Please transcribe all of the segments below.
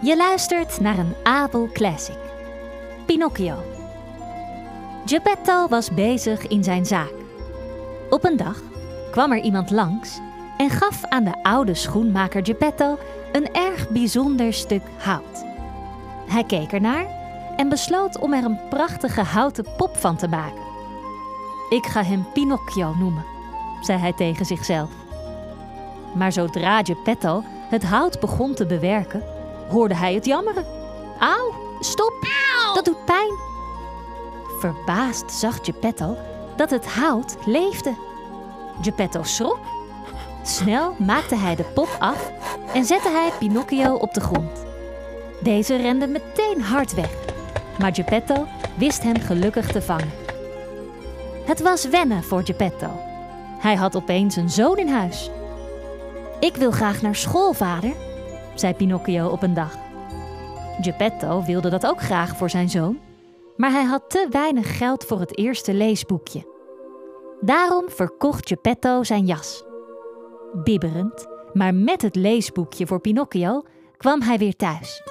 Je luistert naar een Abel Classic. Pinocchio. Geppetto was bezig in zijn zaak. Op een dag kwam er iemand langs en gaf aan de oude schoenmaker Geppetto een erg bijzonder stuk hout. Hij keek ernaar en besloot om er een prachtige houten pop van te maken. Ik ga hem Pinocchio noemen, zei hij tegen zichzelf. Maar zodra Geppetto het hout begon te bewerken, hoorde hij het jammeren. Auw, stop, dat doet pijn. Verbaasd zag Geppetto dat het hout leefde. Geppetto schrok. Snel maakte hij de pop af en zette hij Pinocchio op de grond. Deze rende meteen hard weg, maar Geppetto wist hem gelukkig te vangen. Het was wennen voor Geppetto. Hij had opeens een zoon in huis. Ik wil graag naar school, vader, zei Pinocchio op een dag. Geppetto wilde dat ook graag voor zijn zoon, maar hij had te weinig geld voor het eerste leesboekje. Daarom verkocht Geppetto zijn jas. Bibberend, maar met het leesboekje voor Pinocchio, kwam hij weer thuis.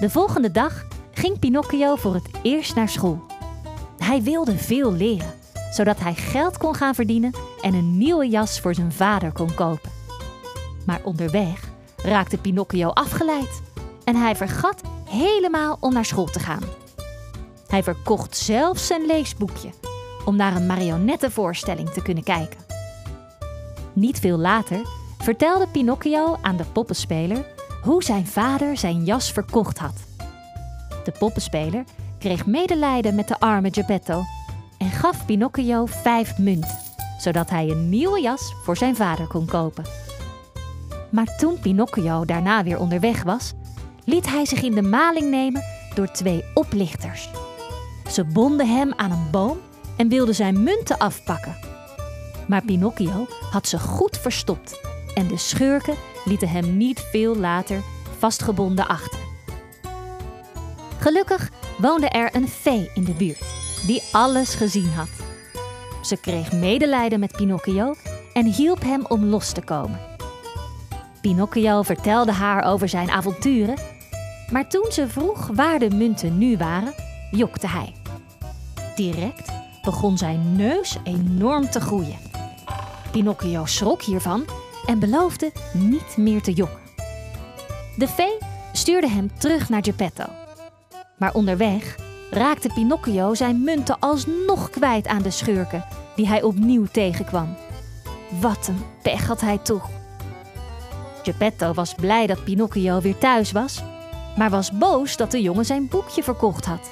De volgende dag ging Pinocchio voor het eerst naar school. Hij wilde veel leren, zodat hij geld kon gaan verdienen en een nieuwe jas voor zijn vader kon kopen. Maar onderweg raakte Pinocchio afgeleid en hij vergat helemaal om naar school te gaan. Hij verkocht zelfs zijn leesboekje om naar een marionettenvoorstelling te kunnen kijken. Niet veel later vertelde Pinocchio aan de poppenspeler hoe zijn vader zijn jas verkocht had. De poppenspeler kreeg medelijden met de arme Geppetto en gaf Pinocchio vijf munten, zodat hij een nieuwe jas voor zijn vader kon kopen. Maar toen Pinocchio daarna weer onderweg was, liet hij zich in de maling nemen door twee oplichters. Ze bonden hem aan een boom en wilden zijn munten afpakken. Maar Pinocchio had ze goed verstopt en de schurken lieten hem niet veel later vastgebonden achter. Gelukkig woonde er een fee in de buurt die alles gezien had. Ze kreeg medelijden met Pinocchio en hielp hem om los te komen. Pinocchio vertelde haar over zijn avonturen, maar toen ze vroeg waar de munten nu waren, jokte hij. Direct begon zijn neus enorm te groeien. Pinocchio schrok hiervan en beloofde niet meer te jokken. De vee stuurde hem terug naar Geppetto. Maar onderweg raakte Pinocchio zijn munten alsnog kwijt aan de schurken die hij opnieuw tegenkwam. Wat een pech had hij toch. Geppetto was blij dat Pinocchio weer thuis was, maar was boos dat de jongen zijn boekje verkocht had.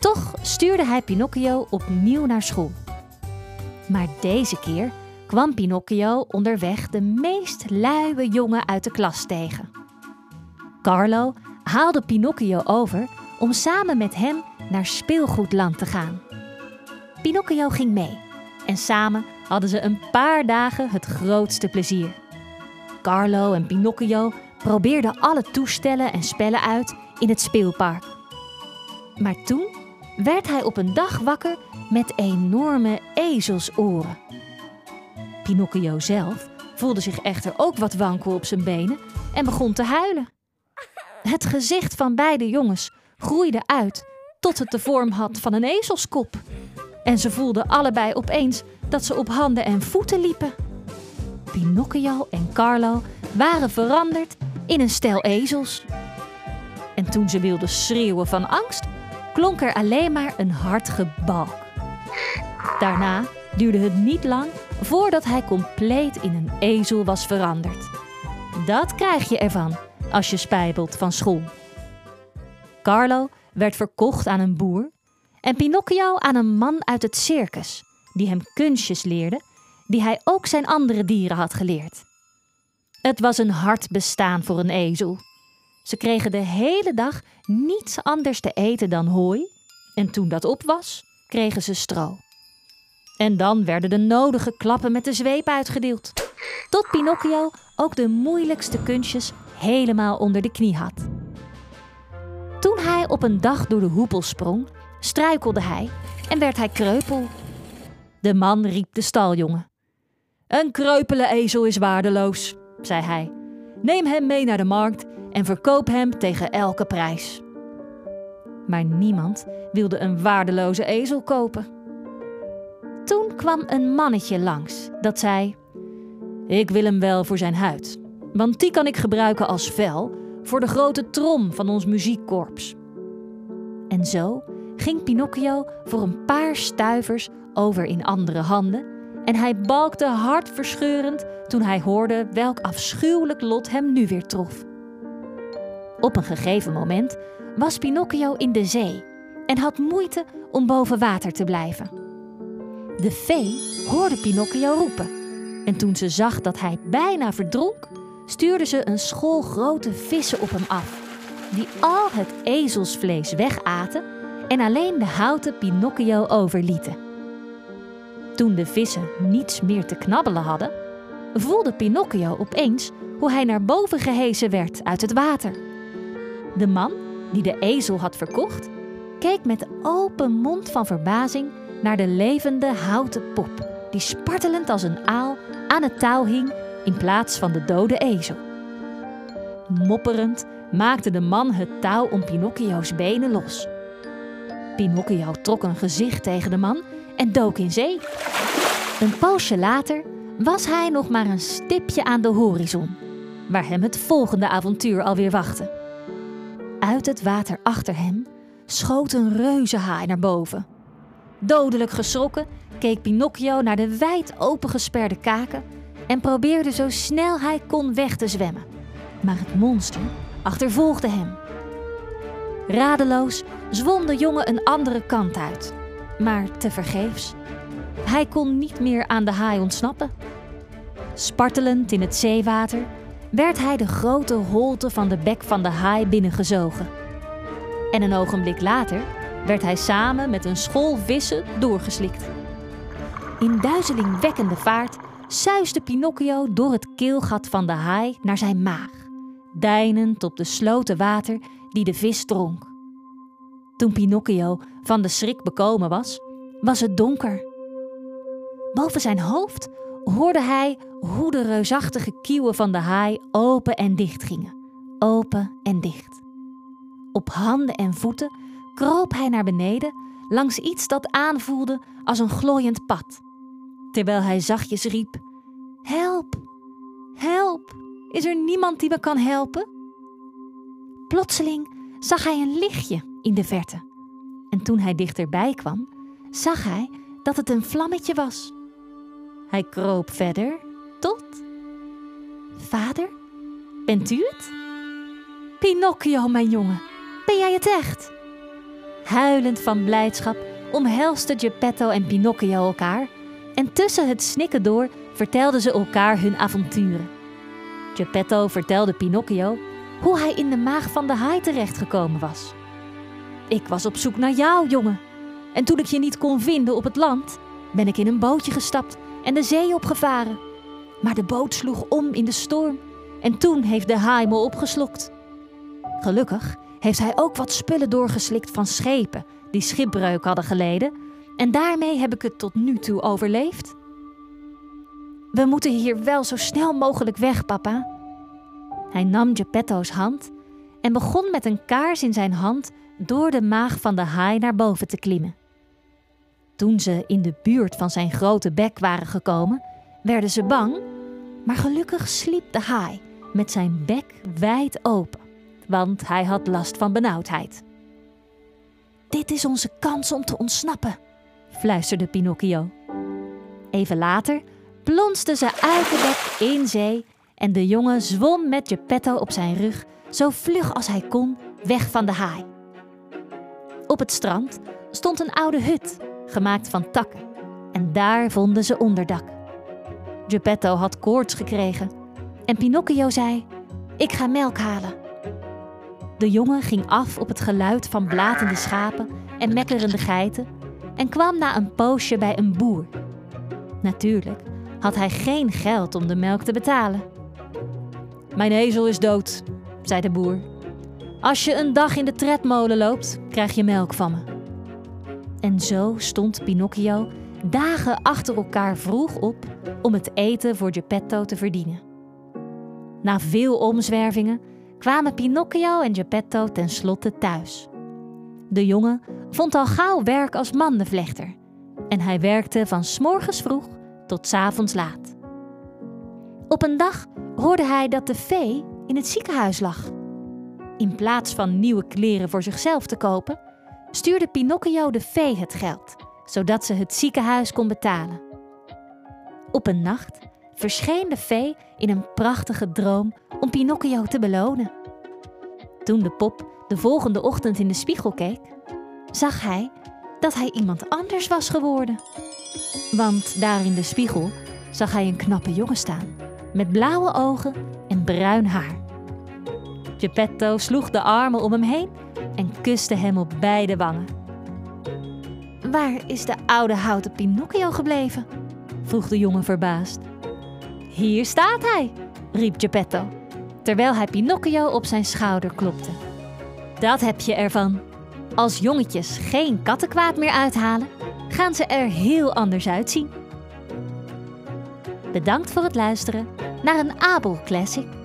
Toch stuurde hij Pinocchio opnieuw naar school. Maar deze keer kwam Pinocchio onderweg de meest luie jongen uit de klas tegen. Carlo haalde Pinocchio over om samen met hem naar speelgoedland te gaan. Pinocchio ging mee en samen hadden ze een paar dagen het grootste plezier. Carlo en Pinocchio probeerden alle toestellen en spellen uit in het speelpark. Maar toen werd hij op een dag wakker met enorme ezelsoren. Pinocchio zelf voelde zich echter ook wat wankel op zijn benen en begon te huilen. Het gezicht van beide jongens groeide uit tot het de vorm had van een ezelskop. En ze voelden allebei opeens dat ze op handen en voeten liepen. Pinocchio en Carlo waren veranderd in een stel ezels. En toen ze wilden schreeuwen van angst, klonk er alleen maar een hard gebalk. Daarna duurde het niet lang voordat hij compleet in een ezel was veranderd. Dat krijg je ervan als je spijbelt van school. Carlo werd verkocht aan een boer en Pinocchio aan een man uit het circus, die hem kunstjes leerde die hij ook zijn andere dieren had geleerd. Het was een hard bestaan voor een ezel. Ze kregen de hele dag niets anders te eten dan hooi, en toen dat op was, kregen ze stro. En dan werden de nodige klappen met de zweep uitgedeeld, tot Pinocchio ook de moeilijkste kunstjes helemaal onder de knie had. Toen hij op een dag door de hoepel sprong, struikelde hij en werd hij kreupel. De man riep de staljongen. Een kreupele ezel is waardeloos, zei hij. Neem hem mee naar de markt en verkoop hem tegen elke prijs. Maar niemand wilde een waardeloze ezel kopen. Toen kwam een mannetje langs dat zei: Ik wil hem wel voor zijn huid, want die kan ik gebruiken als vel voor de grote trom van ons muziekkorps. En zo ging Pinocchio voor een paar stuivers over in andere handen en hij balkte hartverscheurend toen hij hoorde welk afschuwelijk lot hem nu weer trof. Op een gegeven moment was Pinocchio in de zee en had moeite om boven water te blijven. De vee hoorde Pinocchio roepen en toen ze zag dat hij bijna verdronk, stuurde ze een school grote vissen op hem af, die al het ezelsvlees wegaten en alleen de houten Pinocchio overlieten. Toen de vissen niets meer te knabbelen hadden, voelde Pinocchio opeens hoe hij naar boven gehesen werd uit het water. De man die de ezel had verkocht, keek met open mond van verbazing naar de levende houten pop, die spartelend als een aal aan het touw hing in plaats van de dode ezel. Mopperend maakte de man het touw om Pinocchio's benen los. Pinocchio trok een gezicht tegen de man en dook in zee. Een poosje later was hij nog maar een stipje aan de horizon, waar hem het volgende avontuur alweer wachtte. Uit het water achter hem schoot een reuzenhaai naar boven. Dodelijk geschrokken keek Pinocchio naar de wijd opengesperde kaken en probeerde zo snel hij kon weg te zwemmen. Maar het monster achtervolgde hem. Radeloos zwom de jongen een andere kant uit, maar tevergeefs. Hij kon niet meer aan de haai ontsnappen. Spartelend in het zeewater werd hij de grote holte van de bek van de haai binnengezogen. En een ogenblik later werd hij samen met een school vissen doorgeslikt. In duizelingwekkende vaart suisde Pinocchio door het keelgat van de haai naar zijn maag, deinend op de sloten water die de vis dronk. Toen Pinocchio van de schrik bekomen was, was het donker. Boven zijn hoofd hoorde hij hoe de reusachtige kieuwen van de haai open en dicht gingen, open en dicht. Op handen en voeten kroop hij naar beneden langs iets dat aanvoelde als een glooiend pad, terwijl hij zachtjes riep: Help, help, is er niemand die me kan helpen? Plotseling zag hij een lichtje in de verte. En toen hij dichterbij kwam, zag hij dat het een vlammetje was. Hij kroop verder tot. Vader, bent u het? Pinocchio, mijn jongen, ben jij het echt? Huilend van blijdschap omhelsten Geppetto en Pinocchio elkaar en tussen het snikken door vertelden ze elkaar hun avonturen. Geppetto vertelde Pinocchio hoe hij in de maag van de haai terechtgekomen was. Ik was op zoek naar jou, jongen. En toen ik je niet kon vinden op het land, ben ik in een bootje gestapt en de zee opgevaren. Maar de boot sloeg om in de storm en toen heeft de haai me opgeslokt. Gelukkig heeft hij ook wat spullen doorgeslikt van schepen die schipbreuk hadden geleden en daarmee heb ik het tot nu toe overleefd. We moeten hier wel zo snel mogelijk weg, papa. Hij nam Geppetto's hand en begon met een kaars in zijn hand door de maag van de haai naar boven te klimmen. Toen ze in de buurt van zijn grote bek waren gekomen, werden ze bang, maar gelukkig sliep de haai met zijn bek wijd open, want hij had last van benauwdheid. Dit is onze kans om te ontsnappen, fluisterde Pinocchio. Even later plonste ze uit de bek in zee en de jongen zwom met Geppetto op zijn rug zo vlug als hij kon weg van de haai. Op het strand stond een oude hut, gemaakt van takken, en daar vonden ze onderdak. Geppetto had koorts gekregen en Pinocchio zei: Ik ga melk halen. De jongen ging af op het geluid van blatende schapen en mekkerende geiten en kwam na een poosje bij een boer. Natuurlijk had hij geen geld om de melk te betalen. Mijn ezel is dood, zei de boer. Als je een dag in de tredmolen loopt, krijg je melk van me. En zo stond Pinocchio dagen achter elkaar vroeg op om het eten voor Geppetto te verdienen. Na veel omzwervingen kwamen Pinocchio en Geppetto tenslotte thuis. De jongen vond al gauw werk als mandenvlechter en hij werkte van s morgens vroeg tot s avonds laat. Op een dag hoorde hij dat de vee in het ziekenhuis lag. In plaats van nieuwe kleren voor zichzelf te kopen, stuurde Pinocchio de vee het geld, zodat ze het ziekenhuis kon betalen. Op een nacht verscheen de vee in een prachtige droom om Pinocchio te belonen. Toen de pop de volgende ochtend in de spiegel keek, zag hij dat hij iemand anders was geworden. Want daar in de spiegel zag hij een knappe jongen staan, met blauwe ogen en bruin haar. Geppetto sloeg de armen om hem heen en kuste hem op beide wangen. Waar is de oude houten Pinocchio gebleven? vroeg de jongen verbaasd. Hier staat hij, riep Geppetto, terwijl hij Pinocchio op zijn schouder klopte. Dat heb je ervan. Als jongetjes geen kattenkwaad meer uithalen, gaan ze er heel anders uitzien. Bedankt voor het luisteren naar een Abel Classic.